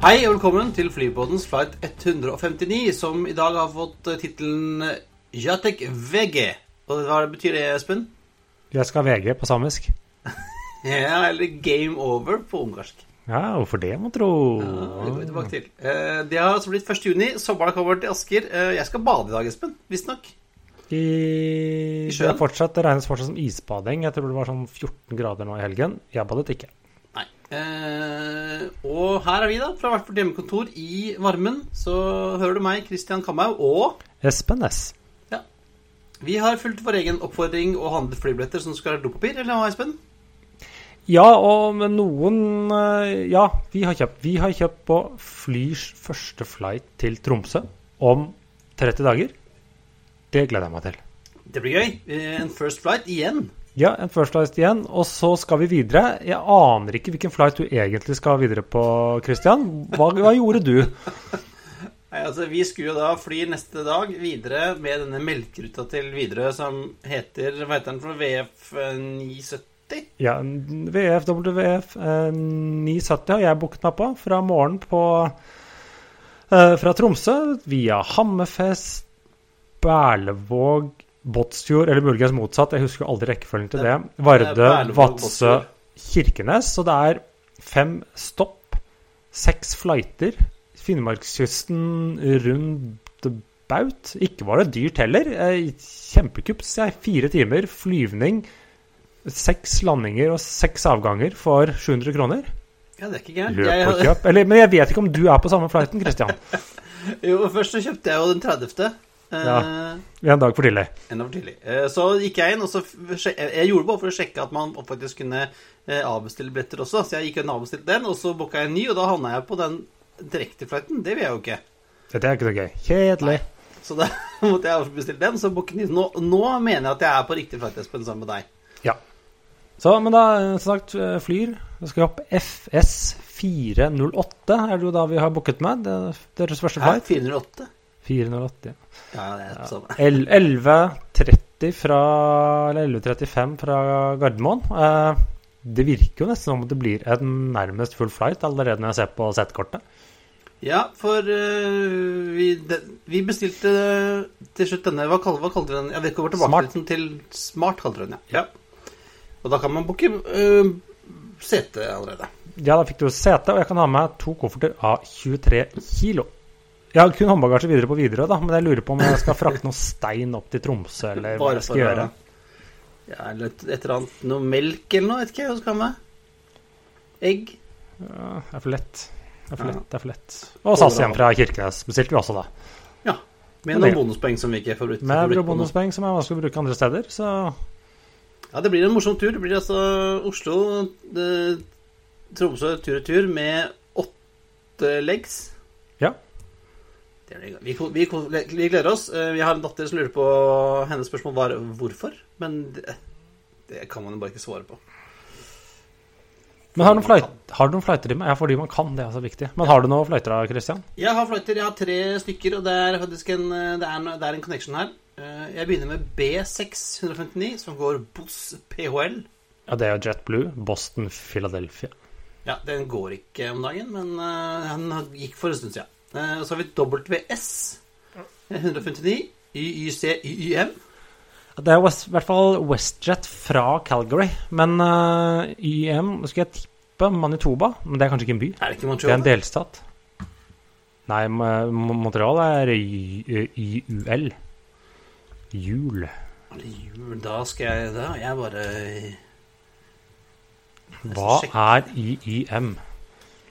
Hei og velkommen til Flypodens flight 159, som i dag har fått eh, tittelen Jatek VG. Og hva betyr det, Espen? Jeg skal VG på samisk. Ja, eller Game Over på ungarsk. Ja, hvorfor det, må tro? Ja, det går vi tilbake til. Eh, Det har altså blitt 1. juni. Sommeren kommer til Asker. Eh, Jeg skal bade i dag, Espen. Visstnok. I, I sjøen? Det, fortsatt, det regnes fortsatt som isbading. Jeg tror det var sånn 14 grader nå i helgen. Jeg badet ikke. Eh, og her er vi, da, fra hvert vårt hjemmekontor i varmen. Så hører du meg, Christian Kamhaug, og Espen S. ja. Vi har fulgt vår egen oppfordring og handlet flybilletter som skal være dopapir, eller hva, Espen? Ja, og med noen eh, Ja, vi har kjøpt. Vi har kjøpt på Flyrs første flight til Tromsø om 30 dager. Det gleder jeg meg til. Det blir gøy. Eh, En first flight igjen. Ja, en first flight igjen, og så skal vi videre. Jeg aner ikke hvilken flight du egentlig skal videre på, Christian. Hva, hva gjorde du? Nei, altså, vi skulle jo da fly neste dag videre med denne melkeruta til Widerøe som heter Hva heter den for? VF 970? Ja, VF, WF eh, 970 har jeg booket meg på fra morgenen på eh, Fra Tromsø via Hammerfest, Berlevåg, Båtsfjord, eller muligens motsatt, jeg husker aldri rekkefølgen til det. Det Vardø, Vadsø, Kirkenes. Så det er fem stopp, seks flighter. Finnmarkskysten rundt baut. Ikke var det dyrt heller. Eh, Kjempekups. jeg. Fire timer, flyvning, seks landinger og seks avganger for 700 kroner. Ja, det er ikke gærent. Løp og kjøp. Eller, men jeg vet ikke om du er på samme flighten, Christian. jo, først så kjøpte jeg jo den 30. Ja. En dag for tidlig. Enda for tidlig. Eh, Så gikk jeg inn, og så Jeg gjorde bare for å sjekke at man faktisk kunne eh, avbestille billetter også. Så jeg gikk inn og avbestilte den, og så booka jeg en ny, og da havna jeg på den direkteflighten. Det vil jeg jo ikke. Dette er ikke så gøy. Kjedelig. Så da måtte jeg avbestille den, så booke ny. Nå, nå mener jeg at jeg er på riktig flight, Espen, sammen med deg. Ja. Så, men da, eh, som sagt, flyr. Da skal vi opp FS408, er det jo da vi har booket med. Det er deres første flight. 408? 408. Ja, det er sånn. samme. El- 11.30 fra Eller 11.35 fra Gardermoen. Eh, det virker jo nesten som om det blir en nærmest full flight allerede når jeg ser på settkortet. Ja, for uh, vi, de, vi bestilte til slutt denne Hva kaller, hva kalte vi den? Jeg vet ikke hvor tilbake Smart. til Smart, kalte den, ja. ja. Og da kan man booke uh, sete allerede. Ja, da fikk du sete, og jeg kan ha med to kofferter av 23 kilo. Jeg har kun håndbagasje videre på Widerøe, da, men jeg lurer på om jeg skal frakte noe stein opp til Tromsø, eller hva jeg skal for gjøre. Ja, eller et, eller annet Noe melk eller noe, vet ikke jeg hva skal ha med. Egg. Ja, det er for lett. Det er for lett. det er for lett. Og SAS hjem fra Kirkenes bestilte vi også, da. Ja. Med noen bonuspoeng som vi ikke får brukt. Med bonuspoeng som er vanskelig å bruke andre steder, så Ja, det blir en morsom tur. Det blir altså Oslo, det, Tromsø tur-retur med åtte legs. Ja. Vi, vi, vi gleder oss. Eh, Vi har en datter som lurer på Hennes spørsmål var hvorfor, men det, det kan man jo bare ikke svare på. Men har du fløyt, har du noen fløyter i meg? Ja, fordi man kan, det er så viktig. Men har du noen fløyter da, Christian? Jeg har fløyter. Jeg har tre stykker, og det er faktisk en, eh, det er, en- det er en connection her. Eh, Jeg begynner med B659, som går Boss PHL. Ja, det er jo JetBlue. Boston, Philadelphia. Ja, den går ikke om dagen, men den gikk for en stund siden. Eh, så har vi WS 159, YYC YYM. Det er West, i hvert fall WestJet fra Calgary. Men uh, YM skal jeg tippe Manitoba, men det er kanskje ikke en by? Er det ikke Det er en delstat. Nei, Mo- Montreal er YUL. Jul. Jul, Da skal jeg Da er jeg bare Hva er YYM?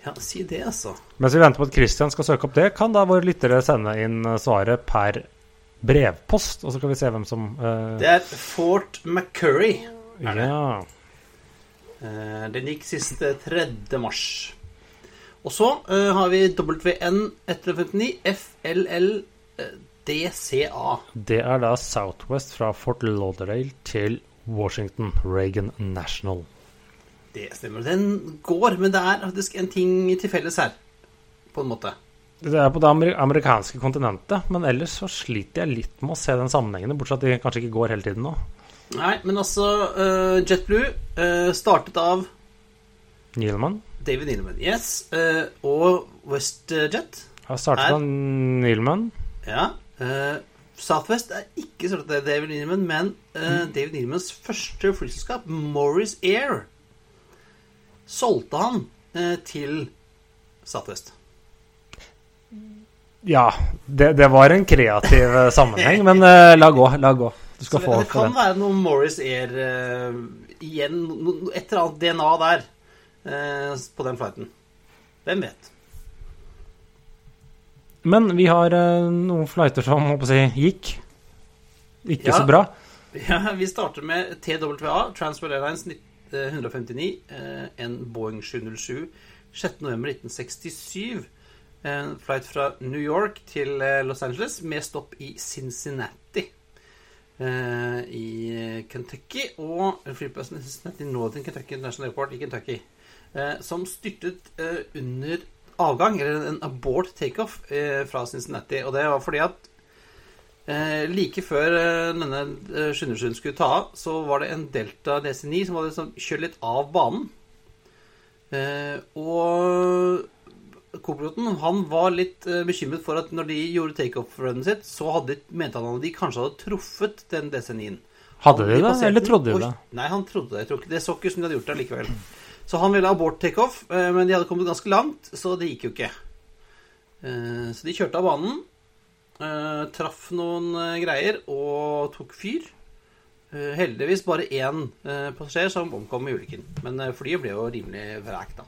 Ja, si det, altså. Mens vi venter på at Christian skal søke opp det, kan da våre lyttere sende inn eh, svaret per brevpost, og så kan vi se hvem som uh... Det er Fort McCurry. er det. Ja. Uh, Den gikk siste 3. mars. Og så uh, har vi WN 159 FLL eh, DCA. Det er da Southwest fra Fort Lauderdale til Washington Reagan National. Det stemmer. Den går, men det er faktisk en ting til felles her, på en måte. Det er på det amerikanske kontinentet, men ellers så sliter jeg litt med å se den sammenhengen, bortsett fra at de kanskje ikke går hele tiden nå. Nei, men altså eh, JetBlue uh, startet av Neilman David Needleman. Yes. Uh, og WestJet. har startet av Neilman. Ja. Uh, Southwest er ikke startet av David Needleman, men eh, David Needlemans første flyselskap, Morris Air, solgte han eh, til Southwest. Ja, det, det var en kreativ eh, sammenheng, men eh, la gå, la gå. Du skal Så få det, det kan det. være noe Morris Air eh, igjen, no, et eller annet DNA der eh, på den flighten. Hvem vet? Men vi har noen flighter som håper si, gikk. Ikke Ja. så bra. Ja, Vi starter med TWA, Transworld Airlines 19- eh, 159, eh, en Boeing 707, 6.11.1967. En flight fra New York til eh, Los Angeles med stopp i Cincinnati eh, i Kentucky. Og flyplassen i Cincinnati Northern Kentucky International Airport i Kentucky. eh, Som styrtet eh, under avgang, eller en abort takeoff eh, fra Cincinnati. Og det var fordi at Eh, like før eh, denne eh, Skyndelsund skulle ta av, så var det en Delta DC9 som hadde liksom kjørt litt av banen. Eh, og co-piloten han var litt eh, bekymret for at når de gjorde takeoff-runnen sitt, så hadde, mente han at de kanskje hadde truffet den DC9-en. Hadde de det, eller trodde de det? Nei, han trodde det. Jeg tror ikke det så ikke ut som de hadde gjort det likevel. Så han ville abort takeoff, eh, men de hadde kommet ganske langt, så det gikk jo ikke. Eh, Så de kjørte av banen, eh, traff noen eh, greier og tok fyr. Eh, Heldigvis bare én eh, passasjer som omkom i ulykken, men flyet ble jo rimelig vrakt, da.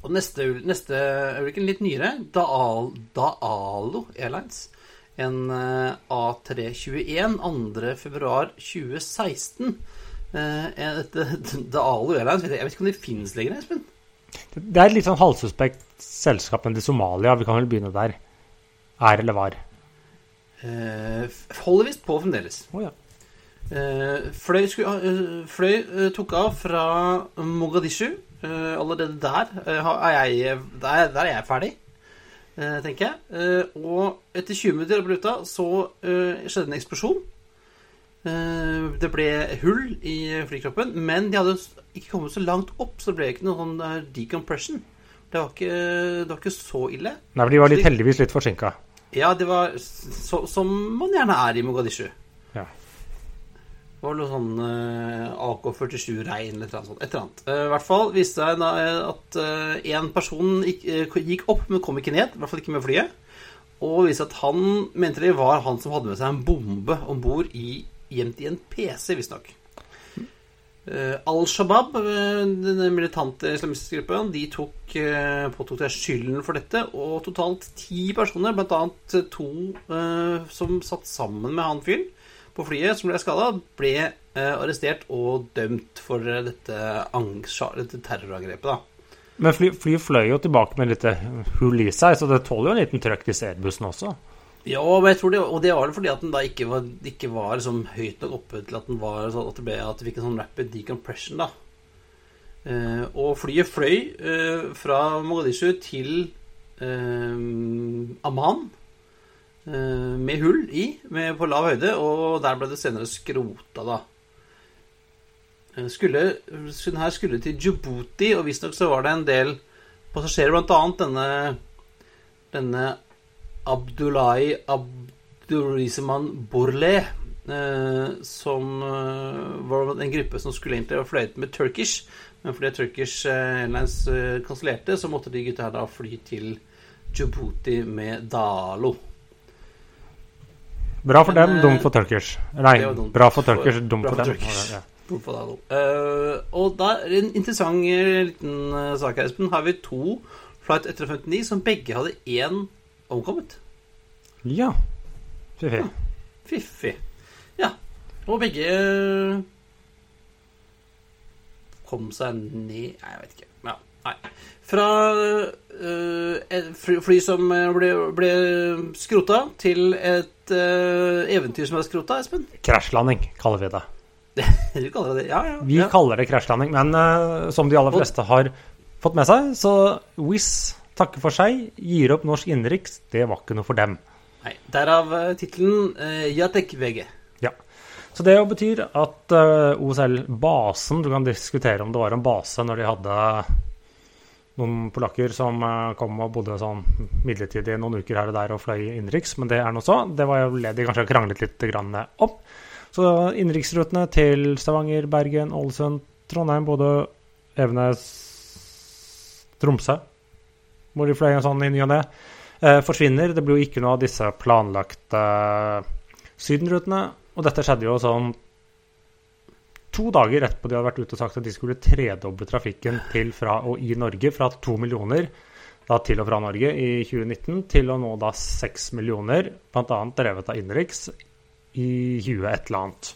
Og neste, neste ulykken, litt nyere, Daal, Daalo Airlines. En eh, A321 2. februar 2016. Eh, Dette Daalo Airlines, jeg, vet ikke om det finnes lenger, Espen? Det er et litt sånn halvsuspekt selskap enn til Somalia. Vi kan vel begynne der. Er eller var. Eh, holder visst på fremdeles. Å ja. Eh, fløy, sku- eh, fløy eh, tok av fra Mogadishu. Eh, allerede der, eh, er jeg, der, der er jeg ferdig, eh, tenker jeg. Eh, og etter 20 minutter på luta så skjedde en eksplosjon. Eh, det ble hull i flykroppen, men de hadde ikke kommet så langt opp, så det ble ikke noe sånn eh, decompression. Det var ikke, det var ikke så ille. Nei, for de var litt, heldigvis litt forsinka. Ja, det var så, som man gjerne er i Mogadishu. Ja. Det var noe sånn eh, AK-47-regn eller noe sånt. Et eller annet. I hvert fall viste det seg at én person gikk, gikk opp, men kom ikke ned. I hvert fall ikke med flyet. Og viste at han mente det var han som hadde med seg en bombe om bord i gjemt i en PC, visstnok. Uh, Al Shabaab, eh, den militante islamistiske gruppen, de tok, eh, påtok seg skylden for dette. Og totalt ti personer, bl.a. to uh, som satt sammen med han fyren på flyet, som ble skada, ble uh, arrestert og dømt for eh, dette, dette terrorangrepet. da. Men fly, flyet fløy jo tilbake med litt eh, hull i seg, så det tåler jo en liten trøkk disse Airbussene også. Ja, men jeg tror det, og det var vel fordi at den da ikke var, ikke var liksom høyt nok oppe til at den var sånn at det ble at det fikk en sånn rapid decompression, da. Eh, og flyet fløy eh, fra Mogadishu til eh, Amman eh, med hull i, med, på lav høyde, og der ble det senere skrota, da. Eh, Skulle, den her skulle til Djibouti, og visstnok så var det en del passasjerer, blant annet denne, denne Abdullahi Abdurizaman Borleh, eh, som eh, var en gruppe som skulle egentlig ha fløyet med Turkish, men fordi Turkish eh, Airlines kansellerte, så måtte de gutta her da fly til Djibouti med Dalo. Bra for dem, dum for Turkish. Nei, bra for Turkish, dumt for dem. Ja. Eh, og da en interessant liten sak her, Espen. Har vi to Flight 159 som begge hadde én omkommet. ja. Fiffi. Ja. Fiffig. Ja. Og begge kom seg ned Nei, jeg vet ikke. Ja, nei. Fra uh, fly, fly som ble, ble skrota, til et uh, eventyr som er skrota, Espen? Krasjlanding, kaller vi det. Du kaller det? Ja, ja. Vi ja. kaller det krasjlanding, men uh, som de aller fleste har fått med seg, så Wizz takker for seg, gir opp norsk innenriks. Det var ikke noe for dem. Nei, Derav uh, tittelen uh, Jatek VG. Ja. Så det jo betyr at uh, OSL-basen Du kan diskutere om det var en base når de hadde noen polakker som uh, kom og bodde sånn midlertidig noen uker her og der og fløy innenriks, men det er nå så. Det var jo ledig kanskje kranglet litt grann om. Så innenriksrutene til Stavanger, Bergen, Ålesund, Trondheim, Bodø, Evenes, Tromsø, fløy en sånn i ny og ne, eh, forsvinner. Det blir jo ikke noe av disse planlagte sydenrutene. Og dette skjedde jo sånn to dager etterpå de hadde vært ute og sagt at de skulle tredoble trafikken til fra og i Norge, fra to millioner da til og fra Norge i 2019 til å nå da seks millioner, bl.a. drevet av innenriks, i 20 et eller annet.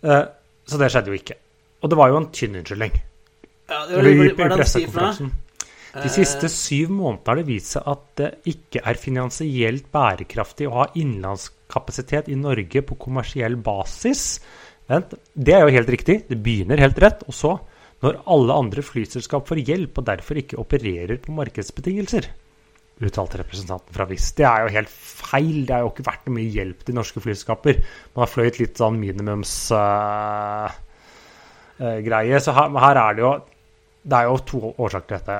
Eh, så det skjedde jo ikke. Og det var jo en tynn unnskyldning. Ja, det var, var hva er det han sier for noe? De siste syv månedene har det vist seg at det ikke er finansielt bærekraftig å ha innenlandskapasitet i Norge på kommersiell basis. Vent, det er jo helt riktig. Det begynner helt rett. Og så, når alle andre flyselskap får hjelp og derfor ikke opererer på markedsbetingelser, uttalte representanten fra Wizz. Det er jo helt feil. Det har jo ikke vært noe mye hjelp til norske flyselskaper. Man har fløyet litt sånn minimumsgreie. så her, her er det jo Det er jo to årsaker til dette.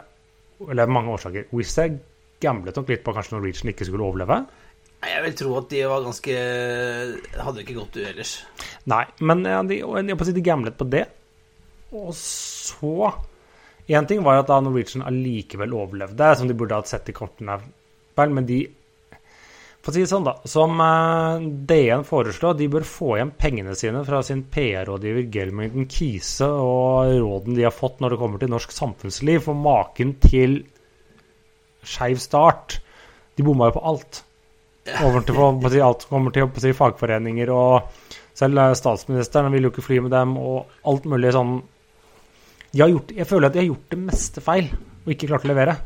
Eller mange årsaker. Wizz Air gamblet nok litt på at kanskje Norwegian ikke skulle overleve. Jeg vil tro at de var ganske Hadde ikke gått ut ellers. Nei, men de, de gamblet på det. Og så Én ting var at da Norwegian allikevel overlevde, som de burde hatt sett i kortene, men de For si det sånn, da. Som eh, DN foreslår, de bør få igjen pengene sine fra sin PR-rådgiver Gelmington Kise og råden de har fått når det kommer til norsk samfunnsliv, for maken til skeiv start. De bomma jo på alt. Til på, alt kommer til på, fagforeninger og selv eh, statsministeren vil jo ikke fly med dem, og alt mulig sånn gjort, Jeg føler at de har gjort det meste feil og ikke klart å levere.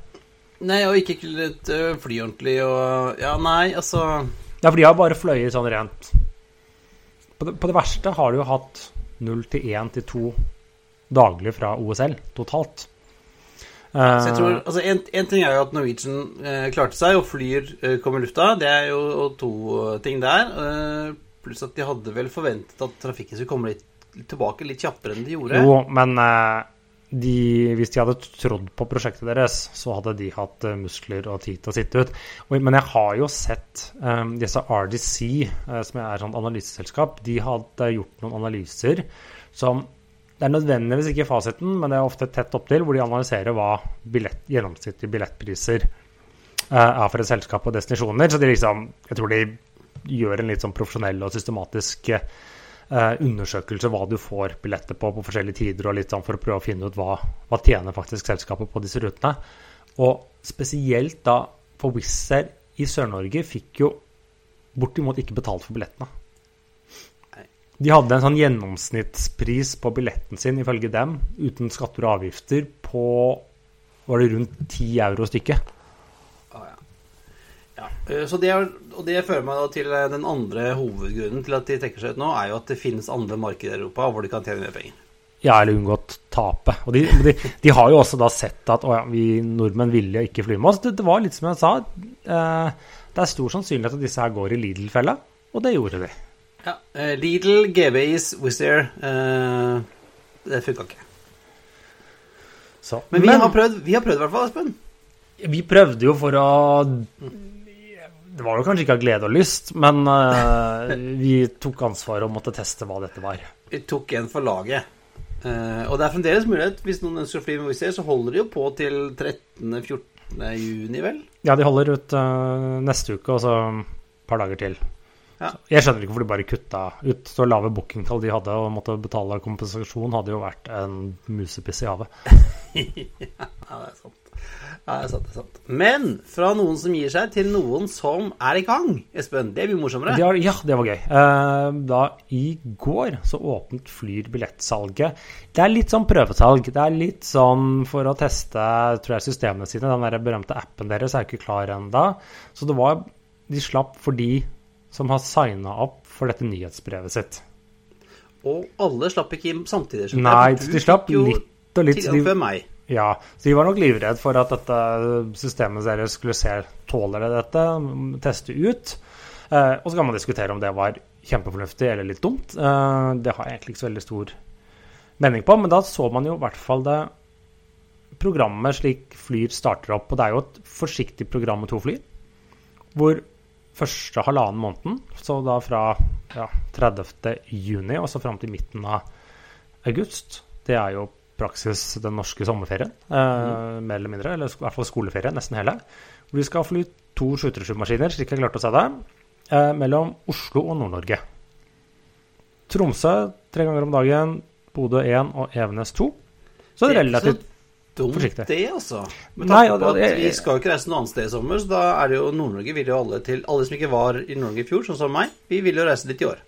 Nei, og ikke kunnet fly ordentlig og Ja, nei, altså Ja, for de har bare fløyet sånn rent På det, på det verste har de jo hatt 0 til 1 til 2 daglig fra OSL totalt. Så jeg tror, Eh, altså en, en ting er jo at Norwegian eh, klarte seg og flyr eh, kom i lufta. Det er jo to ting der. Eh, pluss at de hadde vel forventet at trafikken skulle komme litt tilbake litt kjappere enn de gjorde. jo, men eh, de, hvis de hadde trodd på prosjektet deres, så hadde de hatt eh, muskler og tid til å sitte ut. Men jeg har jo sett um, disse RDC, eh, som er et analyseselskap, de hadde gjort noen analyser som Det er nødvendigvis ikke fasiten, men det er ofte tett opptil, hvor de analyserer hva billett, gjennomsnittlige billettpriser uh, er for et selskap og destinasjoner. Så de liksom Jeg tror de gjør en litt sånn profesjonell og systematisk eh, undersøkelse hva du får billetter på på forskjellige tider, og litt sånn for å prøve å finne ut hva, hva tjener faktisk selskapet på disse rutene. Og spesielt da for Wizz Air i Sør-Norge fikk jo bortimot ikke betalt for billettene. De hadde en sånn gjennomsnittspris på billetten sin, ifølge dem, uten skatter og avgifter, på var det rundt 10 euro stykket. Ja. Eh, så det, er- og det fører meg da til eh, den andre hovedgrunnen til at de trekker seg ut nå, er jo at det finnes andre markeder i Europa hvor de kan tjene mer penger. Ja, eller unngått tape. Og de, de, de har jo også da sett at å ja, vi nordmenn ville ikke fly med oss. Det, det var litt som jeg sa, eh, det er stor sannsynlighet at disse her går i Lidl-fella, og det gjorde de. Ja, eh, Lidl, GBIs, Wizz Air eh, Det funka ikke. Så, Men vi har prøvd, vi har prøvd i hvert fall, Espen. vi prøvde jo for å Det var jo kanskje ikke av glede og lyst, men uh, vi tok ansvaret og måtte teste hva dette var. Vi tok en for laget. Uh, og det er fremdeles mulighet. Hvis noen ønsker å fly med Wizz Air, så holder de jo på til 13.-14. juni, vel? Ja, de holder ut uh, neste uke og så et par dager til. Ja. Jeg skjønner ikke hvorfor de bare kutta ut så lave bookingtall de hadde, og måtte betale kompensasjon, hadde jo vært en musepiss i havet. Ja, det er sant. Ja, det er sant, det er sant. Men fra noen som gir seg, til noen som er i gang. Espen, det mye morsommere. Det var, ja, det var gøy. Eh, da i går så åpnet Flyr billettsalget. Det er litt sånn prøvesalg. Det er litt sånn for å teste tror jeg, systemene sine. Den der berømte appen deres er ikke klar ennå. Så det var De slapp for de som har signa opp for dette nyhetsbrevet sitt. Og alle slapp ikke samtidig. Nei, de slapp litt og litt. Tidligere før meg. Ja, så de var nok livredd for at dette systemet deres skulle se tåler det dette, teste ut. Eh, og så kan man diskutere om det var kjempefornuftig eller litt dumt. Eh, det har jeg egentlig ikke så veldig stor mening på, men da så man jo i hvert fall det programmet slik Flyr starter opp. Og det er jo et forsiktig program med to fly, hvor første halvannen måneden, så da fra ja, 30. juni og så fram til midten av august, det er jo praksis den norske sommerferien, eh, mer eller mindre, eller i hvert fall skoleferie, nesten hele. Hvor vi skal fly to 737-maskiner, slik jeg klarte å se det, eh, mellom Oslo og Nord-Norge. Tromsø tre ganger om dagen, Bodø 1 og Evenes 2. Så Det er relativt Dumt, Forsiktig. det, altså. Med tanke på at vi skal jo ikke reise noe annet sted i sommer, så da er det jo Nord-Norge vil jo alle til Alle som ikke var i Nord-Norge i fjor, sånn som meg, vi vil jo reise dit i år.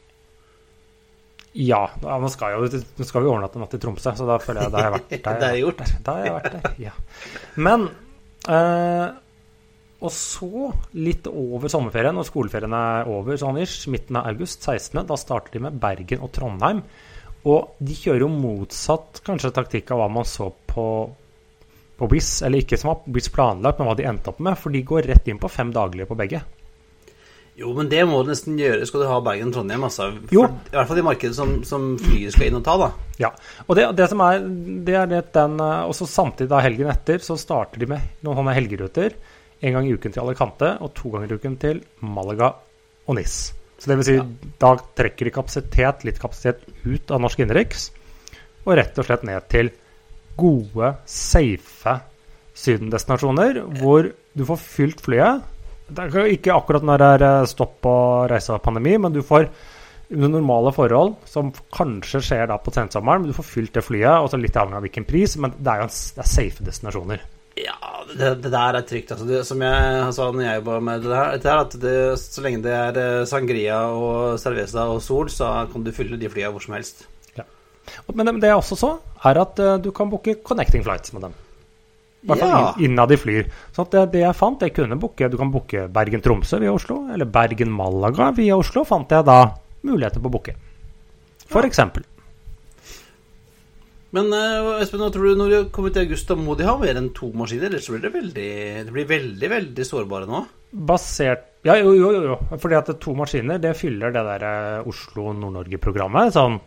Ja, nå skal, jo, nå skal vi overnatte natt i Tromsø, så da føler jeg da har jeg vært der. Det er gjort. Der, da har jeg vært der, ja. Men eh, Og så, litt over sommerferien, når skoleferien er over, sånn ish, midten av august, 16., da starter de med Bergen og Trondheim. Og de kjører jo motsatt kanskje taktikk av hva man så på på Wizz, eller ikke som var BIS planlagt, men hva de endte opp med, for de går rett inn på fem daglige på begge. Jo, men det må du nesten gjøre skal du ha Bergen-Trondheim, altså. For, I hvert fall i markedet som, som flyet skal inn og ta, da. Ja, og det, det som er, det er det den eh, Og så samtidig da helgen etter så starter de med noen sånne helgeruter. En gang i uken til Alicante og to ganger i uken til Malaga og Nis. Så det vil si, Ja. da trekker de kapasitet, litt kapasitet ut av norsk innenriks, og rett og slett ned til gode, safe sydendestinasjoner, hvor du får fylt flyet. Det er ikke akkurat når det er eh, stopp på reise av pandemi, men du får under normale forhold, som kanskje skjer da på sensommeren, men du får fylt det flyet, og så litt avhengig av hvilken pris, men det er jo en, det er safe destinasjoner. Ja, det, det der er trygt. Altså. Det, som jeg sa når jeg jobba med det her, det er at det, så lenge det er eh, sangria og cerveza og sol, så kan du fylle de flya hvor som helst. Ja. Men det jeg også så, er at eh, du kan booke connecting flights med dem. I hvert fall Ja. inn- innad i flyr. Så det, det jeg fant, jeg kunne booke Du kan booke Bergen-Tromsø via Oslo, eller Bergen-Malaga via Oslo, fant jeg da muligheter på å booke. For Ja. eksempel. Men eh, Espen, hva tror du når vi kommet til august, da må de ha mer enn to maskiner? Ellers blir det veldig Det blir veldig, veldig sårbare nå. Basert Ja, jo, jo, jo. jo. Fordi at to maskiner, det fyller det der eh, Oslo-Nord-Norge-programmet, sånn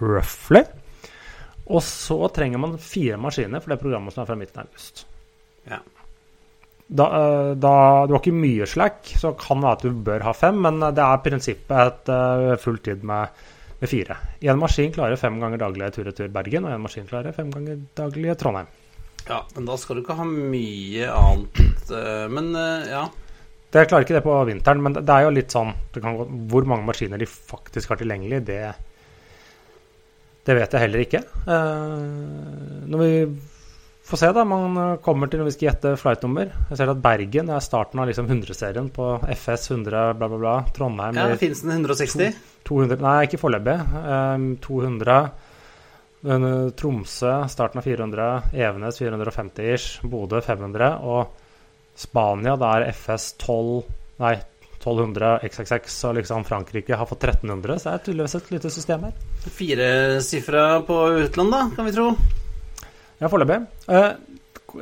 roughly. Og så trenger man fire maskiner for det programmet som er fra midten av august. Ja. Da, eh, da, du har ikke mye slack, så kan det være at du bør ha fem, men det er prinsippet et uh, fulltid med, med fire. En maskin klarer fem ganger daglig tur-retur Bergen, og en maskin klarer fem ganger daglig Trondheim. ja, men da skal du ikke ha mye annet eh, Men eh, ja. Det klarer ikke det på vinteren, men det er jo litt sånn det kan, gå- Hvor mange maskiner de faktisk har tilgjengelig, det, det vet jeg heller ikke. Eh, når vi får se, da. Man eh, kommer til når vi skal gjette flightnummer. Jeg ser at Bergen er starten av liksom 100-serien på FS 100 bla, bla, bla. Trondheim ja det finnes den 160? 200 Nei, ikke foreløpig. Eh, 200. Eh, Tromsø starten av 400. Evenes 450 ish. Bodø 500. Og Spania, da er FS 12 Nei, 1200 XXX, og liksom Frankrike har fått 1300. Så det er tydeligvis et lite system her. Firesifra på utland, da, kan vi tro. Ja, foreløpig. Eh,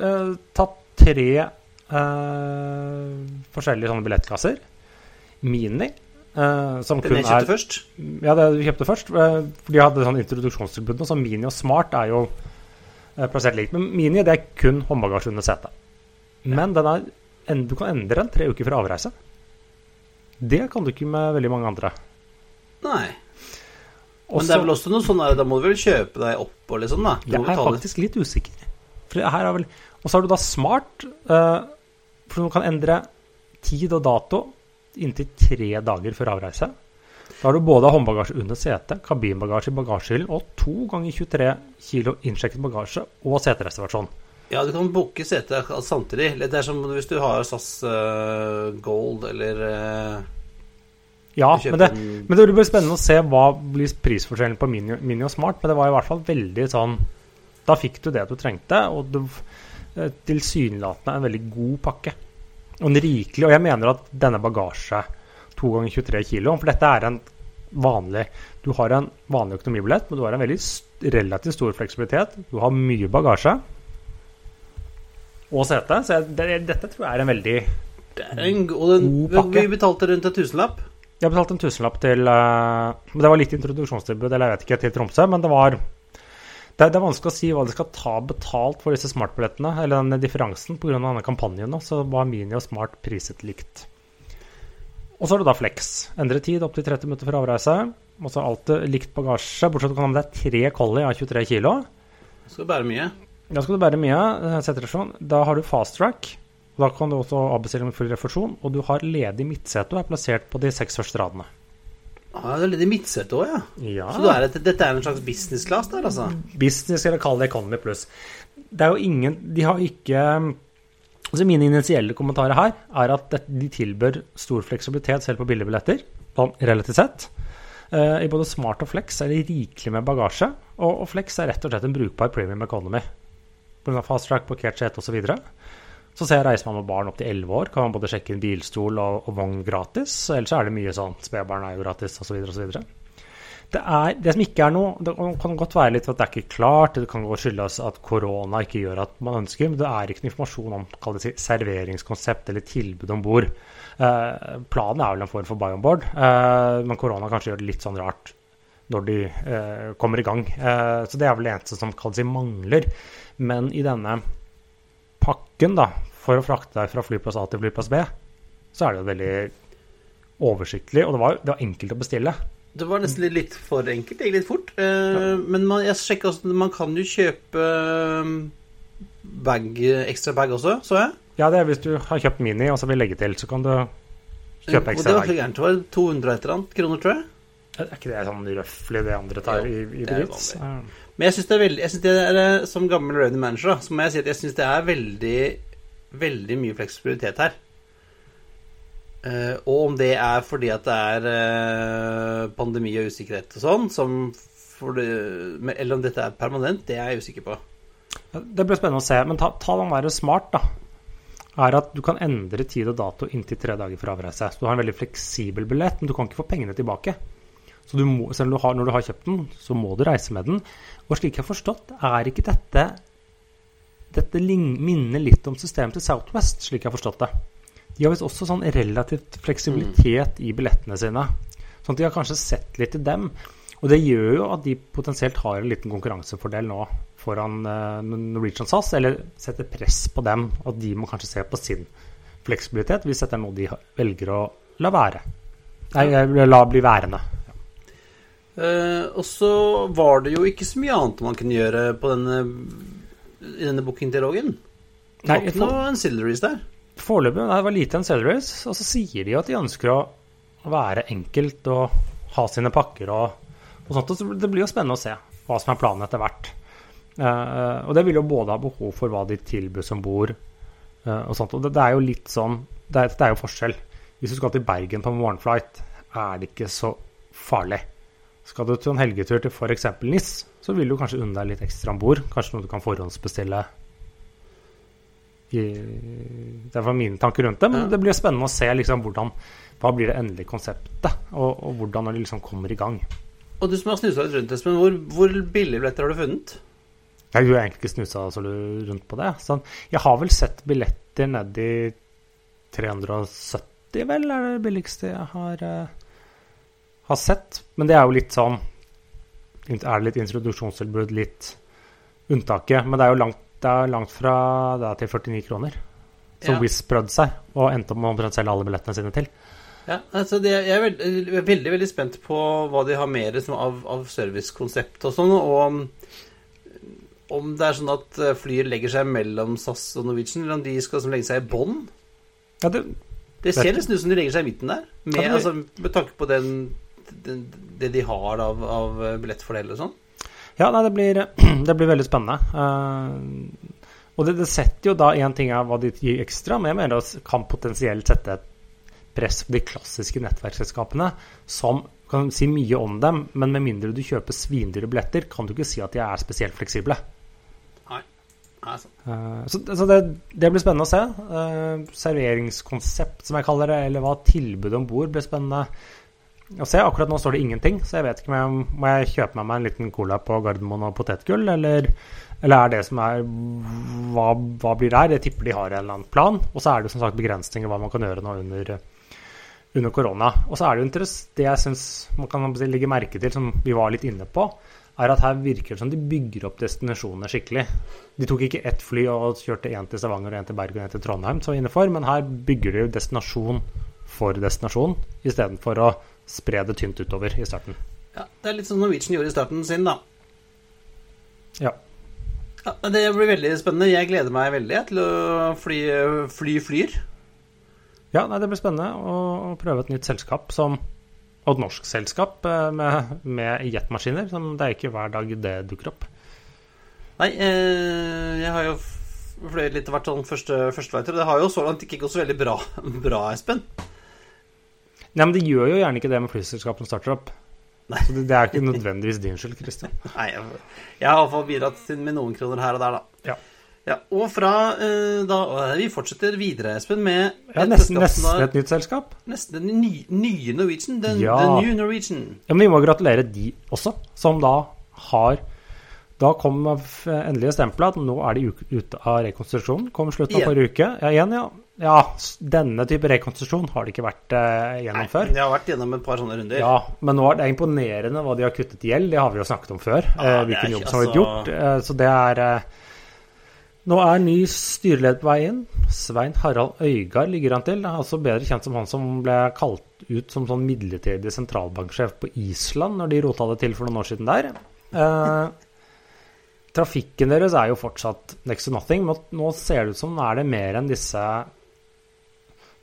eh, tatt tre eh, forskjellige sånne billettkasser. Mini, eh, som Den kun jeg kjøpte er først. Ja, det du kjøpte først. eh, For de hadde sånn introduksjonstilbud. Så Mini og Smart er jo plassert likt. Men Mini det er kun håndbagasje under setet. Men den er, du kan endre den tre uker før avreise. Det kan du ikke med veldig mange andre. Nei. Men Også- det er vel også noe sånn der, da må du vel kjøpe deg opp og liksom, da. Du Jeg er faktisk litt usikker. For her er vel Og så har du da Smart, eh, for du kan endre tid og dato inntil tre dager før avreise. Da har du både håndbagasje under setet, kabinbagasje i bagasjehyllen og to ganger 23 kilo innsjekket bagasje og setereservasjon. Ja, du kan booke sete samtidig. Det er som hvis du har SAS uh, Gold eller uh, Ja, men det, men det blir spennende å se hva blir prisforskjellen på Mini, Mini, og Smart. Men det var i hvert fall veldig sånn Da fikk du det du trengte, og du, uh, tilsynelatende en veldig god pakke. Og en rikelig Og jeg mener at denne bagasje to ganger 23 kilo. For dette er en vanlig Du har en vanlig økonomibillett, men du har en veldig relativt stor fleksibilitet. Du har mye bagasje og sete. Så jeg, det, dette tror jeg er en veldig det og den, god pakke. Vi betalte rundt en tusenlapp. Jeg betalte en tusenlapp til uh, Det var litt introduksjonstilbud, eller jeg vet ikke, til Tromsø, men det var det, det, er vanskelig å si hva de skal ta betalt for disse smartbillettene, eller denne differansen, pga. denne kampanjen. Så var Mini og Smart priset likt. Og så har du da Flex. Endre tid opptil 30 minutter for avreise. Og så alltid likt bagasje, bortsett fra at du kan ha med deg tre collie av 23 kg. Skal bære mye. Da skal du bære mye. Eh, da har du fast track. Da kan du også avbestille med full refusjon. Og du har ledig midtsete og er plassert på de seks første radene. Ah, det er ledig midtsete òg, ja. ja. Så er et, dette er en slags business class der, altså? Business, eller kall det economy pluss. Det er jo ingen De har ikke Altså Mine initielle kommentarer her er at de tilbør stor fleksibilitet selv på billigbilletter, relativt sett. Uh, I både Smart og Flex er det rikelig med bagasje, og, Flex er rett og slett en brukbar premium economy. Pga. fast track, parkert sete osv. Så, videre. så ser jeg reiser man med barn opp til 11 år, kan man både sjekke inn bilstol og, og vogn gratis. Ellers er det mye sånn spedbarn er jo gratis osv. osv. Det, er, det som ikke er noe Det kan godt være litt at det er ikke klart, det kan skyldes at korona ikke gjør at man ønsker, men det er ikke noe informasjon om det, serveringskonsept eller tilbud om bord. Eh, planen er vel en form for buy on board, eh, men korona kanskje gjør det litt sånn rart når de eh, kommer i gang. Eh, så det er vel det eneste som si, mangler. Men i denne pakken, da, for å frakte deg fra flyplass A til flyplass B, så er det jo veldig oversiktlig, og det var, det var enkelt å bestille. Det var nesten litt for enkelt. Litt fort. Uh, men man, jeg sjekka også Man kan jo kjøpe eh, bag, ekstra bag også, så jeg. Ja, det er hvis du har kjøpt Mini og så vil legge til, så kan du kjøpe ekstra bag. Og det var ikke gærent. Det var 200 et eller annet kroner, tror jeg. Er ikke det sånn røftlig det andre tar i, i Brits? Men jeg syns det er veldig Jeg synes det er, eh, Som gammel revenue manager, da, så må jeg si at jeg syns det er veldig, veldig mye fleksibilitet her. Uh, og om det er fordi at det er uh, pandemi og usikkerhet og sånn, som det, eller om dette er permanent, det er jeg usikker på. Det blir spennende å se. Men ta, ta den derre smart, da. Er at du kan endre tid og dato inntil tre dager for avreise. Så du har en veldig fleksibel billett, men du kan ikke få pengene tilbake. Så du må, selv du har, når du har kjøpt den, så må du reise med den. Og slik jeg har forstått, er ikke dette Dette minner litt om systemet til Southwest, slik jeg har forstått det. De har visst også sånn relativt fleksibilitet mm. i billettene sine. Sånn at de har kanskje sett litt til dem. Og det gjør jo at de potensielt har en liten konkurransefordel nå foran uh, Norwegian SAS, eller setter press på dem, at de må kanskje se på sin fleksibilitet hvis dette er noe de velger å la være. Nei, la bli værende. Uh, og så var det jo ikke så mye annet man kunne gjøre på denne, i denne bookingdialogen. Det var ikke noe ancillaries der. Foreløpig det var lite ancillaries, og så sier de at de ønsker å være enkelt og ha sine pakker og, og sånt. Så det blir jo spennende å se hva som er planen etter hvert. Uh, og det vil jo både ha behov for hva de tilbys om bord uh, og sånt. Og det, det, er jo litt sånn det er, det er, jo forskjell. Hvis du skal til Bergen på morgenflight, er det ikke så farlig. Skal du til en helgetur til f.eks. NIS, så vil du kanskje unne deg litt ekstra om bord. Kanskje noe du kan forhåndsbestille det var mine tanker rundt det. Men det blir spennende å se liksom, hvordan, hva blir det endelige konseptet, og, og hvordan det liksom kommer i gang. Og du som har snusa litt rundt, Espen, hvor, hvor billige billetter har du funnet? Jeg har egentlig ikke snusa så rundt på det. Sånn, jeg har vel sett billetter ned i 370, vel, er det billigste jeg har, uh, har sett. Men det er jo litt sånn Er det litt introduksjonstilbud, litt unntaket? Men det er jo langt det er langt fra da til 49 kroner. Som ja. Wizz prøvde seg, og endte opp med omtrent selge alle billettene sine til. Ja, altså det, Jeg er veldig, veldig, veldig spent på hva de har mer liksom, av, av servicekonsept og sånn. Og om, det er sånn at flyer flyet legger seg mellom SAS og Norwegian, eller om de skal legge seg i bånn. Ja, det, Det ser nesten ut som de legger seg i midten der, med, Ja, det- altså, med tanke på den, det de har av, av billettfordel og sånn. Ja, nei, det blir, det blir veldig spennende. Uh, og det, det setter jo da én ting er hva de gir ekstra, men jeg mener det kan potensielt sette et press på de klassiske nettverksselskapene, som kan si mye om dem, men med mindre du kjøper svindyre billetter, kan du ikke si at de er spesielt fleksible. Nei. Nei, sant. Eh, Så, så det, det blir spennende å se. Uh, serveringskonsept, som jeg kaller det, eller hva tilbudet om bord blir spennende å se. Akkurat nå står det ingenting, så jeg vet ikke om jeg må jeg kjøpe meg en liten cola på Gardermoen og potetgull, eller, eller er det som er hva, hva blir her? Jeg tipper de har en eller annen plan. Og så er det jo som sagt begrensninger hva man kan gjøre nå under, under korona. Og så er det jo det jeg syns man kan legge merke til, som vi var litt inne på, er at her virker det som de bygger opp destinasjoner skikkelig. De tok ikke ett fly og kjørte én til Stavanger, én til Bergen og én til Trondheim, som var innenfor, men her bygger de jo destinasjon for destinasjon, istedenfor å spre det tynt utover i starten. Ja, det er litt som Norwegian gjorde i starten sin, da. Ja. Ja, Det blir veldig spennende. Jeg gleder meg veldig til å fly, fly flyr. Ja, nei, det blir spennende å, prøve et nytt selskap som og et norsk selskap eh, med, med jetmaskiner. Som det er ikke hver dag det dukker opp. Nei, eh, jeg har jo fløyet litt hvert sånn første, førsteflighter, og det har jo så langt ikke gått så veldig bra, bra Espen. Nei, men de gjør jo gjerne ikke det med flyselskap som starter opp. Nei. Så det, det er ikke nødvendigvis din skyld, Christian. Nei, jeg, har iallfall bidratt med noen kroner her og der, da. Ja. Ja, og fra eh, da Vi fortsetter videre, Espen, med Ja, nesten, nesten da- et nytt selskap. Nesten den nye, nye Norwegian. Den, Ja. the new Norwegian. Ja, men vi må gratulere de også, som da har Da kom endelige stempelet at nå er de ute av rekonstruksjonen. Kom slutten av forrige uke. Ja, igjen, ja. Ja, denne type rekonstruksjon har det ikke vært eh, gjennom før. De har vært gjennom et par sånne runder. Ja, men nå er det imponerende hva de har kuttet gjeld. Det har vi jo snakket om før. Ja, eh, hvilken jobb som har blitt altså- gjort. Eh, så det er eh, Nå er ny styreleder på vei inn. Svein Harald Øygard ligger han til. Det er altså bedre kjent som han som ble kalt ut som sånn midlertidig sentralbanksjef på Island når de rota det til for noen år siden der. Eh, trafikken deres er jo fortsatt next to nothing, men nå ser det ut som nå er det mer enn disse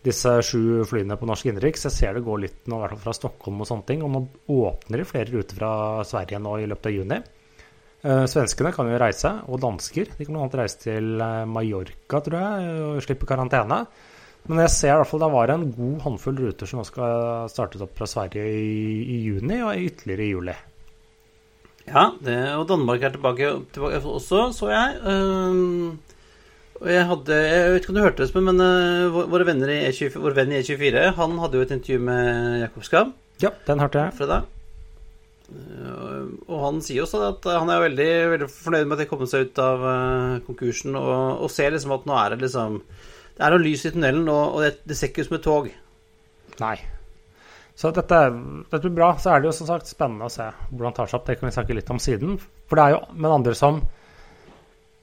disse sju flyene på norsk innenriks. Jeg ser det går litt nå, i hvert fall fra Stockholm og sånne ting. Og nå åpner de flere ruter fra Sverige nå i løpet av juni. Eh, svenskene kan jo reise, og dansker. De kan bl.a. reise til eh, Mallorca, tror jeg, og slippe karantene. Men jeg ser i hvert fall det var en god håndfull ruter som nå skal startes opp fra Sverige i, i juni, og ytterligere i juli. Ja, det, og Danmark er tilbake, tilbake også, så jeg. Og jeg hadde Jeg vet ikke om du hørte det, men uh, vår- våre venner i E24, vår venn i E24 Han hadde jo et intervju med Jakob Skam Ja, den hørte jeg. fredag. Eh, og han sier også at han er veldig, veldig fornøyd med at de kom seg ut av eh, konkursen, og, og ser liksom at nå er det liksom Det er noe lys i tunnelen, og, og det, det ser ikke ut som et tog. Nei. Så dette, dette blir bra. Så er det jo som sagt spennende å se hvordan det tar seg opp. Det kan vi snakke litt om siden. For det er jo men andre som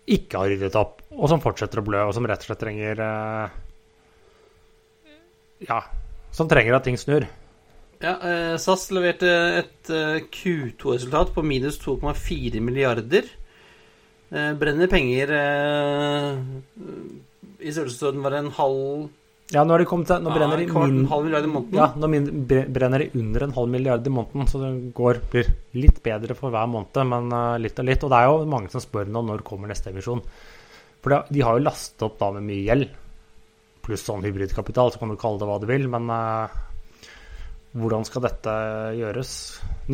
ikke har ryddet opp, og som fortsetter å blø, og som rett og slett trenger eh, Ja, som trenger at ting snur. Ja, eh, SAS leverte et eh, Q2-resultat på minus 2,4 milliarder. Brenner penger i størrelsesorden var en halv Ja, nå, de til, nå brenner de ja, kvart, min, en halv milliard i måneden. ja, nå min, brenner de under en halv milliard i måneden, så det går, blir litt bedre for hver måned, men eh, litt og litt. Og det er jo mange som spør nå når kommer neste emisjon. For det, de har jo lastet opp da med mye gjeld, pluss sånn hybridkapital, så kan du kalle det hva du vil, men uh, hvordan skal dette gjøres?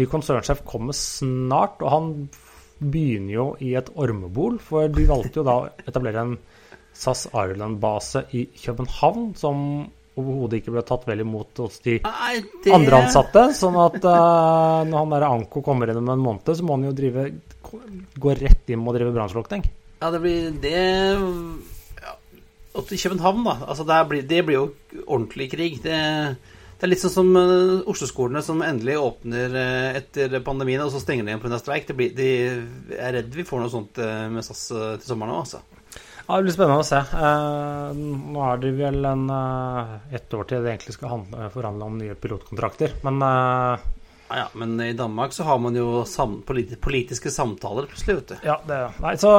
Ny konsernsjef kommer snart, og han begynner jo i et ormebol, for de valgte jo da å etablere en SAS Ireland-base i København, som overhodet ikke ble tatt vel imot hos de Nei, det andre ansatte. Sånn at uh, når han der Anko kommer inn om en måned, så må han jo drive gå rett inn og drive brannslukking. Ja, det blir det ja, Og til København, da. Altså, det, blir, det blir jo ordentlig krig. Det, det er litt sånn som uh, Oslo-skolene som endelig åpner uh, etter pandemien, og så stenger de igjen pga. streik. Det blir, de, jeg er redd vi får noe sånt uh, med SAS til sommeren òg, altså. Ja, Det blir spennende å se. Eh, nå er det vel en, eh, ett år til det egentlig skal handle, forhandle om nye pilotkontrakter. Men eh, Ja, ja, men i Danmark så har man jo sam politi politiske samtaler plutselig, vet du. ja, det Nei, så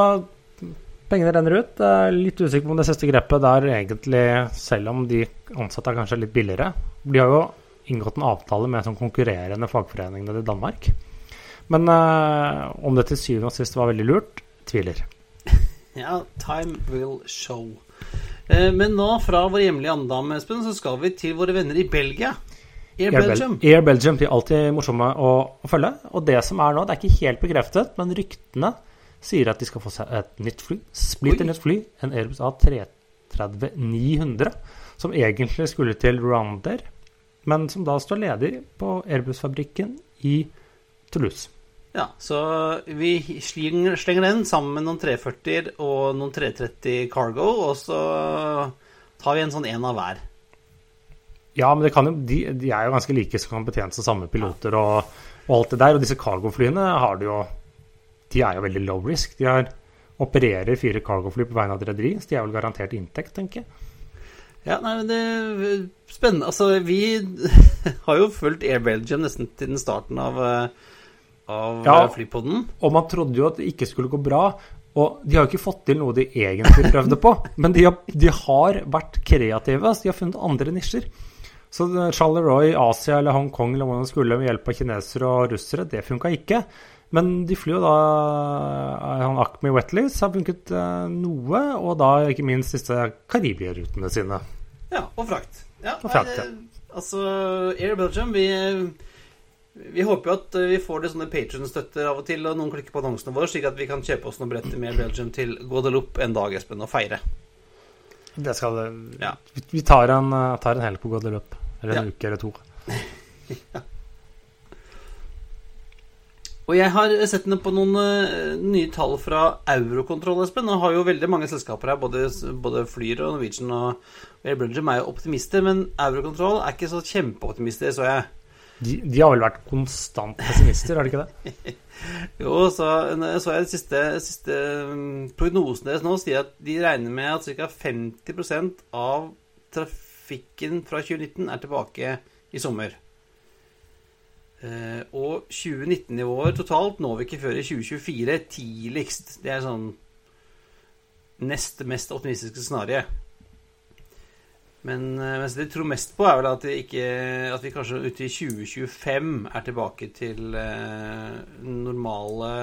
pengene renner ut. Er litt usikker på om det siste grepet der egentlig, selv om de ansatte er kanskje litt billigere De har jo inngått en avtale med sånn konkurrerende fagforeningene i Danmark. Men eh, om det til syvende og sist var veldig lurt, tviler. Ja, time will show. Uh, men nå, fra vår hjemlige andam, Espen, så skal vi til våre venner i Belgia. Air, Air Belgium. Air Belgium de er alltid morsomme å, å, følge. Og det som er nå, det er ikke helt bekreftet, men ryktene sier at de skal få seg et nytt fly. Splitter nytt fly. En Airbus A330-900, som egentlig skulle til Rounder, men som da står ledig på Airbus-fabrikken i Toulouse. Ja, så vi slenger, slenger den sammen med noen 340 og noen 330 Cargo, og så tar vi en sånn en av hver. Ja, men jo, de, de, er jo ganske like som betjene seg samme piloter og, og, alt det der. Og disse cargo-flyene har du jo De er jo veldig low risk. De har, opererer fire cargo-fly på vegne av et rederi, så de er vel garantert inntekt, tenker jeg. Ja, nei, men det er spennende. Altså, vi har jo fulgt Air Belgium nesten til den starten av, eh, av ja, flypodden. Og man trodde jo at det ikke skulle gå bra. Og de har jo ikke fått til noe de egentlig prøvde på, men de har, de har vært kreative. Altså de har funnet andre nisjer. Så Charleroi i Asia eller Hongkong eller hvor man skulle med hjelp av kinesere og russere, det funka ikke. Men de flyr jo da eh, han Acme Wetleys har funket eh, noe, og da ikke minst disse Karibia-rutene sine. Ja, og frakt. Ja, og frakt ja. Altså, Air Belgium, vi, vi håper jo at vi får det sånne Patrion-støtter av og til, og noen klikker på annonsene våre, slik at vi kan kjøpe oss noen billetter med Belgium til Guadeloupe en dag, Espen, og feire. Det skal ja. Vi tar en, tar en helg på Guadeloupe. Eller en ja. uke eller to. ja. Og jeg har sett på noen uh, nye tall fra Eurokontroll, Espen. Og har jo veldig mange selskaper her, både, både Flyr og Norwegian og Air Belgium er jo optimister, men Eurokontroll er ikke så kjempeoptimister, så jeg. De, de, har vel vært konstant pessimister, har de ikke det? jo, så, så jeg de siste, siste mm, prognosen deres nå sier at de regner med at ca. 50 av trafikken fra 2019 er tilbake i sommer. Eh, og 2019-nivåer totalt når vi ikke før i 2024 tidligst. Det er sånn nest mest optimistiske scenario. Men eh, mens det jeg tror mest på, er vel at, ikke, at vi kanskje ute i 2025 er tilbake til eh, normale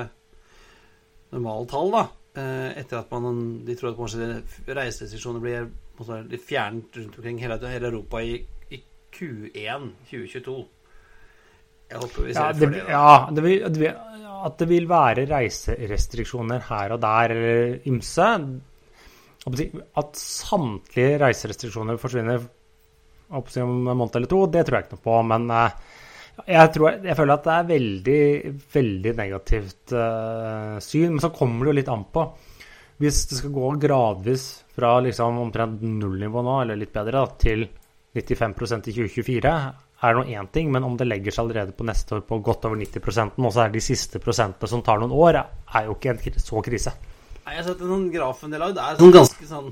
normale tall, da. Eh, etter at man De tror at kanskje reiserestriksjoner blir måtte, fjernt rundt omkring hele, hele Europa i, i, Q1 2022. Jeg håper vi ser ja, det, for det. Da. Ja, det vil, det vil, at det vil være reiserestriksjoner her og der, ymse. At samtlige reiserestriksjoner forsvinner om en måned eller to, det tror jeg ikke noe på. Men eh, jeg, tror, jeg føler at det er veldig, veldig negativt uh, syn. Men så kommer det jo litt an på. Hvis det skal gå gradvis fra liksom omtrent nullnivå nå, eller litt bedre, da, til 95% i 2024, er det nå én ting. Men om det legger seg allerede på neste år på godt over 90% og så er det de siste prosentene som tar noen år, er jo ikke en så krise. Nei, Jeg har sett noen grafen de har lagd. Det er sånn ganske sånn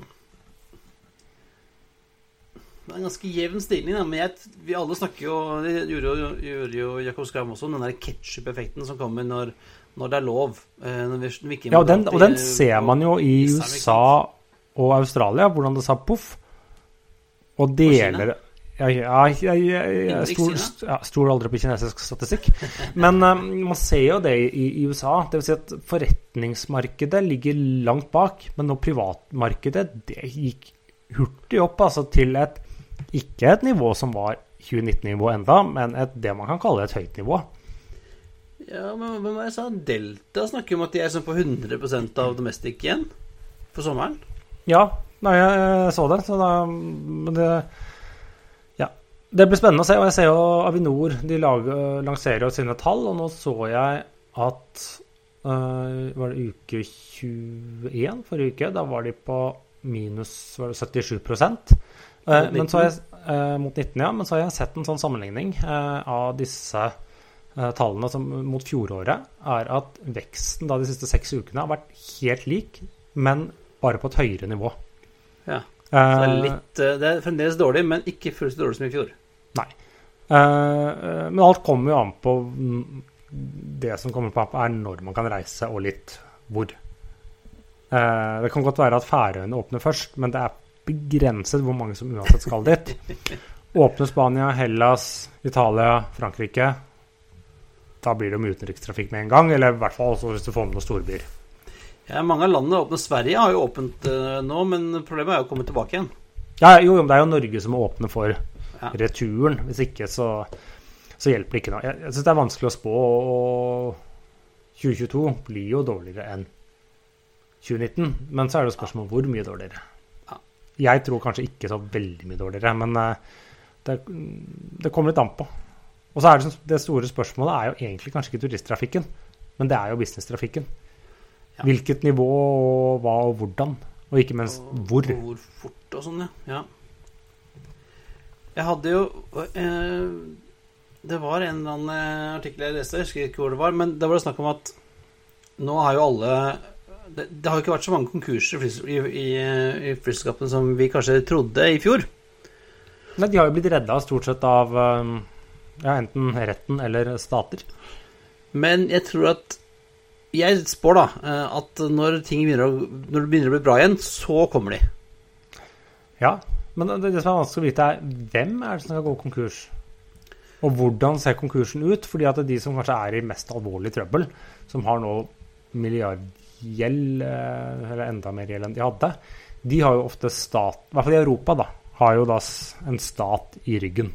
det er en ganske jevn stilling, da. men jeg, vi alle snakker jo Det gjorde jo, gjorde jo Jakob Skram også, den der ketsjup-effekten som kommer når når det er lov. Eh, vi, ja, og den, og den, ser man jo i USA og Australia, hvordan det sa poff. Og deler jeg, jeg, jeg, stol, stoler aldri på kinesisk statistikk. Men um, man ser jo det i, i USA. Det vil si at forretningsmarkedet ligger langt bak. Men nå privatmarkedet det gikk hurtig opp altså til et ikke et nivå som var 2019-nivå enda, men et, det man kan kalle et høyt nivå. Ja, men hva jeg sa? Delta snakker om at de er sånn på 100% av domestic igjen for sommeren. Ja, nei, jeg så det. Så da Men det Ja. Det blir spennende å se. Og jeg ser jo Avinor de lager, lanserer jo sine tall, og nå så jeg at uh, Var det uke 21 forrige uke? Da var de på minus var det 77 uh, men så har jeg, uh, Mot 19, ja. Men så har jeg sett en sånn sammenligning av disse Eh, tallene som, mot fjoråret, er at veksten da de siste seks ukene har vært helt lik, men bare på et høyere nivå. Ja. Så det, er litt, eh, det er fremdeles dårlig, men ikke fullt så dårlig som i fjor. Nei. Uh, men alt kommer jo an på Det som kommer på, er når man kan reise, og litt hvor. Uh, det kan godt være at Færøyene åpner først, men det er begrenset hvor mange som uansett skal dit. Åpner Spania, Hellas, Italia, Frankrike Da blir det jo med utenrikstrafikk med en gang, eller i hvert fall også hvis du får med noen storbyer. Ja, mange av landene åpner. Sverige har jo åpent nå, men problemet er jo å komme tilbake igjen. Ja, jo, det er jo Norge som må åpne for Ja. returen. Hvis ikke, så, så hjelper det ikke noe. Jeg, jeg syns det er vanskelig å spå, og 2022 blir jo dårligere enn 2019. Men så er det jo spørsmål hvor mye dårligere. Jeg tror kanskje ikke så veldig mye dårligere, men eh, det, det kommer litt an på. Og så er det, det store spørsmålet er jo egentlig kanskje ikke turisttrafikken, men det er jo businesstrafikken. Ja. Hvilket nivå, og hva og hvordan, og ikke minst hvor. Og hvor fort og sånn, ja. ja. Jeg hadde jo eh, Det var en eller annen eh, artikkel jeg leste, jeg husker ikke hvor det var, men det var det snakk om at nå har jo alle Det, det har jo ikke vært så mange konkurser i, i, i flyselskapene som vi kanskje trodde i fjor. Nei, de har jo blitt redda stort sett av um, ja, enten retten eller stater. Men jeg tror at Jeg spår da eh, at når ting begynner å, når det begynner å bli bra igjen, så kommer de. Ja, men det, det som er vanskelig å vite, er hvem er det som skal gå konkurs? Og hvordan ser konkursen ut? Fordi at det er de som kanskje er i mest alvorlig trøbbel, som har nå milliardgjeld, eh, eller enda mer gjeld enn de hadde, de har jo ofte stat, i hvert fall i Europa, da, har jo da en stat i ryggen.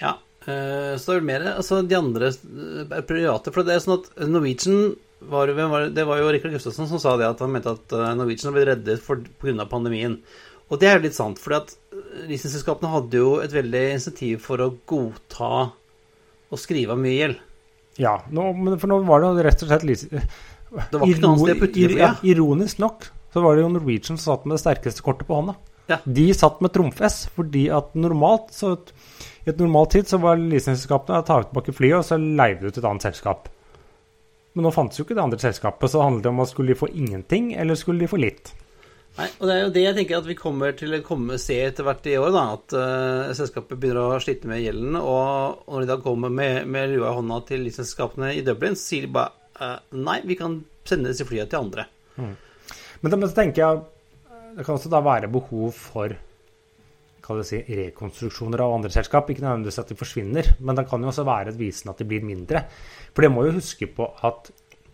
Ja. eh, Så det er mer altså de andre eh, private. For det er sånn at Norwegian var, det? det var jo Rikard Gustavsen som sa det, at han mente at Norwegian har blitt reddet pga. pandemien. Og det er jo litt sant, for eh, leasingselskapene hadde jo et veldig insentiv for å godta og skrive av mye gjeld. Ja, nå, men for nå var det jo rett og slett Det var ikke noe annet sted å putte det ja. Ironisk nok så var det jo Norwegian som satt med det sterkeste kortet på hånda. Ja. De satt med trumf-S, fordi at normalt så i et normalt tid så var leasingselskapene å ta tilbake flyet, og så leide de ut et annet selskap. Men nå fantes jo ikke det andre selskapet, så det handlet om at skulle de få ingenting, eller skulle de få litt? Nei, og det er jo det jeg tenker at vi kommer til å komme, se etter hvert i år, da, at uh, selskapet begynner å slite med gjelden, og, når de da kommer med, med lua i hånda til lisensselskapene i Dublin, så sier de bare uh, nei, vi kan sende disse flyene til andre. Da- men så tenker jeg det kan også da være behov for si, rekonstruksjoner av andre selskap. Ikke nødvendigvis at de forsvinner, men det kan jo også være et visende at de blir mindre. For det må jo huske på at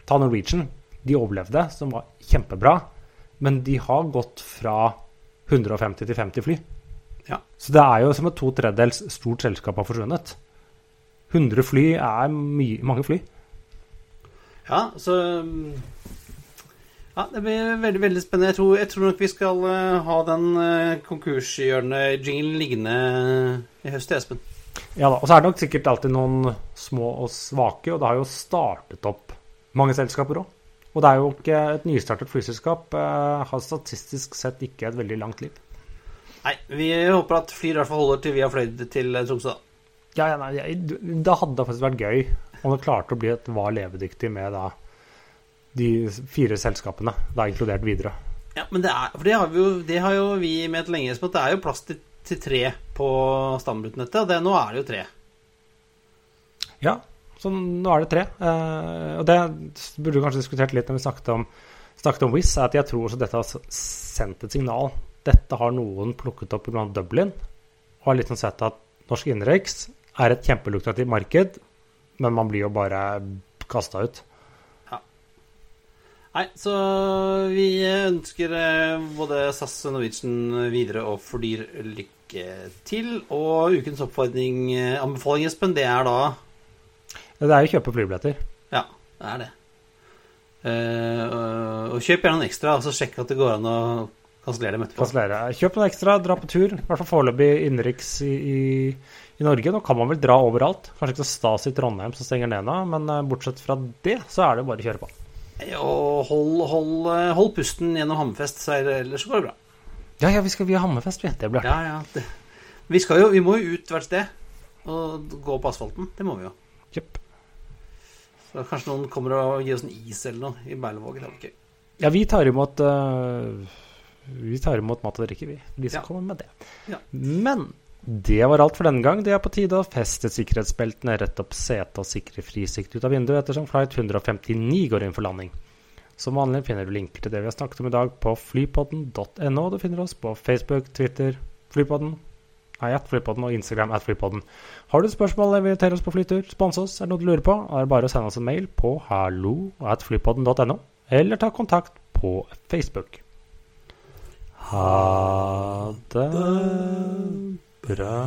ta Norwegian. De overlevde, som var kjempebra, men de har gått fra 150 til 50 fly. Ja. Så det er jo som et to tredjedels stort selskap har forsvunnet. 100 fly er mange fly. Ja, så Ja, det blir veldig veldig spennende. Jeg tror, jeg tror nok vi skal eh, ha den uh, konkurshjørnet-jinglen liggende i høst, Espen. Ja da, og så er det nok sikkert alltid noen små og svake, og det har jo startet opp mange selskaper òg. Og det er jo ikke et nystartet flyselskap eh, har statistisk sett ikke et veldig langt liv. Nei, vi håper at Flyr i hvert fall holder til vi har fløyet til eh, Tromsø, da. Ja, ja, nei, Det hadde faktisk vært gøy om det klarte å bli et var levedyktig med da de fire selskapene, da inkludert Widerøe. Ja, men det er For det har, vi jo, det har jo vi ment lenge, Espen, at det er jo plass til, til tre på stamrutenettet, og det, nå er det jo tre. Ja, så nå er det tre. Eh, og det burde vi kanskje diskutert litt når vi snakket om, snakket om Wizz, er at jeg tror også dette har sendt et signal. Dette har noen plukket opp blant Dublin, og har liksom sett at norsk innenriks er et kjempelukrativt marked, men man blir jo bare kasta ut. Nei, så vi ønsker eh, både SAS, og Norwegian, videre og Flyr lykke til. Og ukens oppfordring, eh, anbefaling, Espen, det er da Det er jo å kjøpe flybilletter. Ja, det er det. Uh, og kjøp gjerne en ekstra, og så sjekk at det går an å kansellere dem etterpå. Kansellere. Kjøp noen ekstra, dra på tur. I hvert fall foreløpig innenriks i, i, i Norge. Nå kan man vel dra overalt. Kanskje ikke så stas i Trondheim som stenger ned nå, men eh, bortsett fra det, så er det bare å kjøre på. Og hold, hold, eh, hold pusten gjennom Hammerfest, så er det, ellers så går det bra. Ja, ja, vi skal via ha Hammerfest, vi. Det blir artig. Ja, ja. Det. Vi, skal jo, vi må jo ut hvert sted og gå på asfalten. Det må vi jo. Kjøp. Så kanskje noen kommer og gir oss en is eller noe i Berlevåg. Er. Ja, vi tar imot uh, Vi tar imot mat og drikke, vi. De som Ja. kommer med det. Ja. Men det var alt for denne gang. Det er på tide å feste sikkerhetsbeltene, rette opp setet og sikre frisikt ut av vinduet ettersom flight 159 går inn for landing. Som vanlig finner du linker til det vi har snakket om i dag på flypodden.no. Du finner oss på Facebook, Twitter, Flypodden, nei, at Flypodden og Instagram at Flypodden. Har du spørsmål eller vil invitere oss på flytur, sponse oss, er det noe du lurer på, er det bare å sende oss en mail på hallo eller ta kontakt på Facebook. Ha det bra.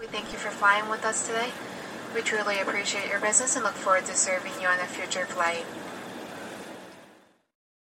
We thank you for flying with us today. We truly appreciate your business and look forward to serving you on a future flight.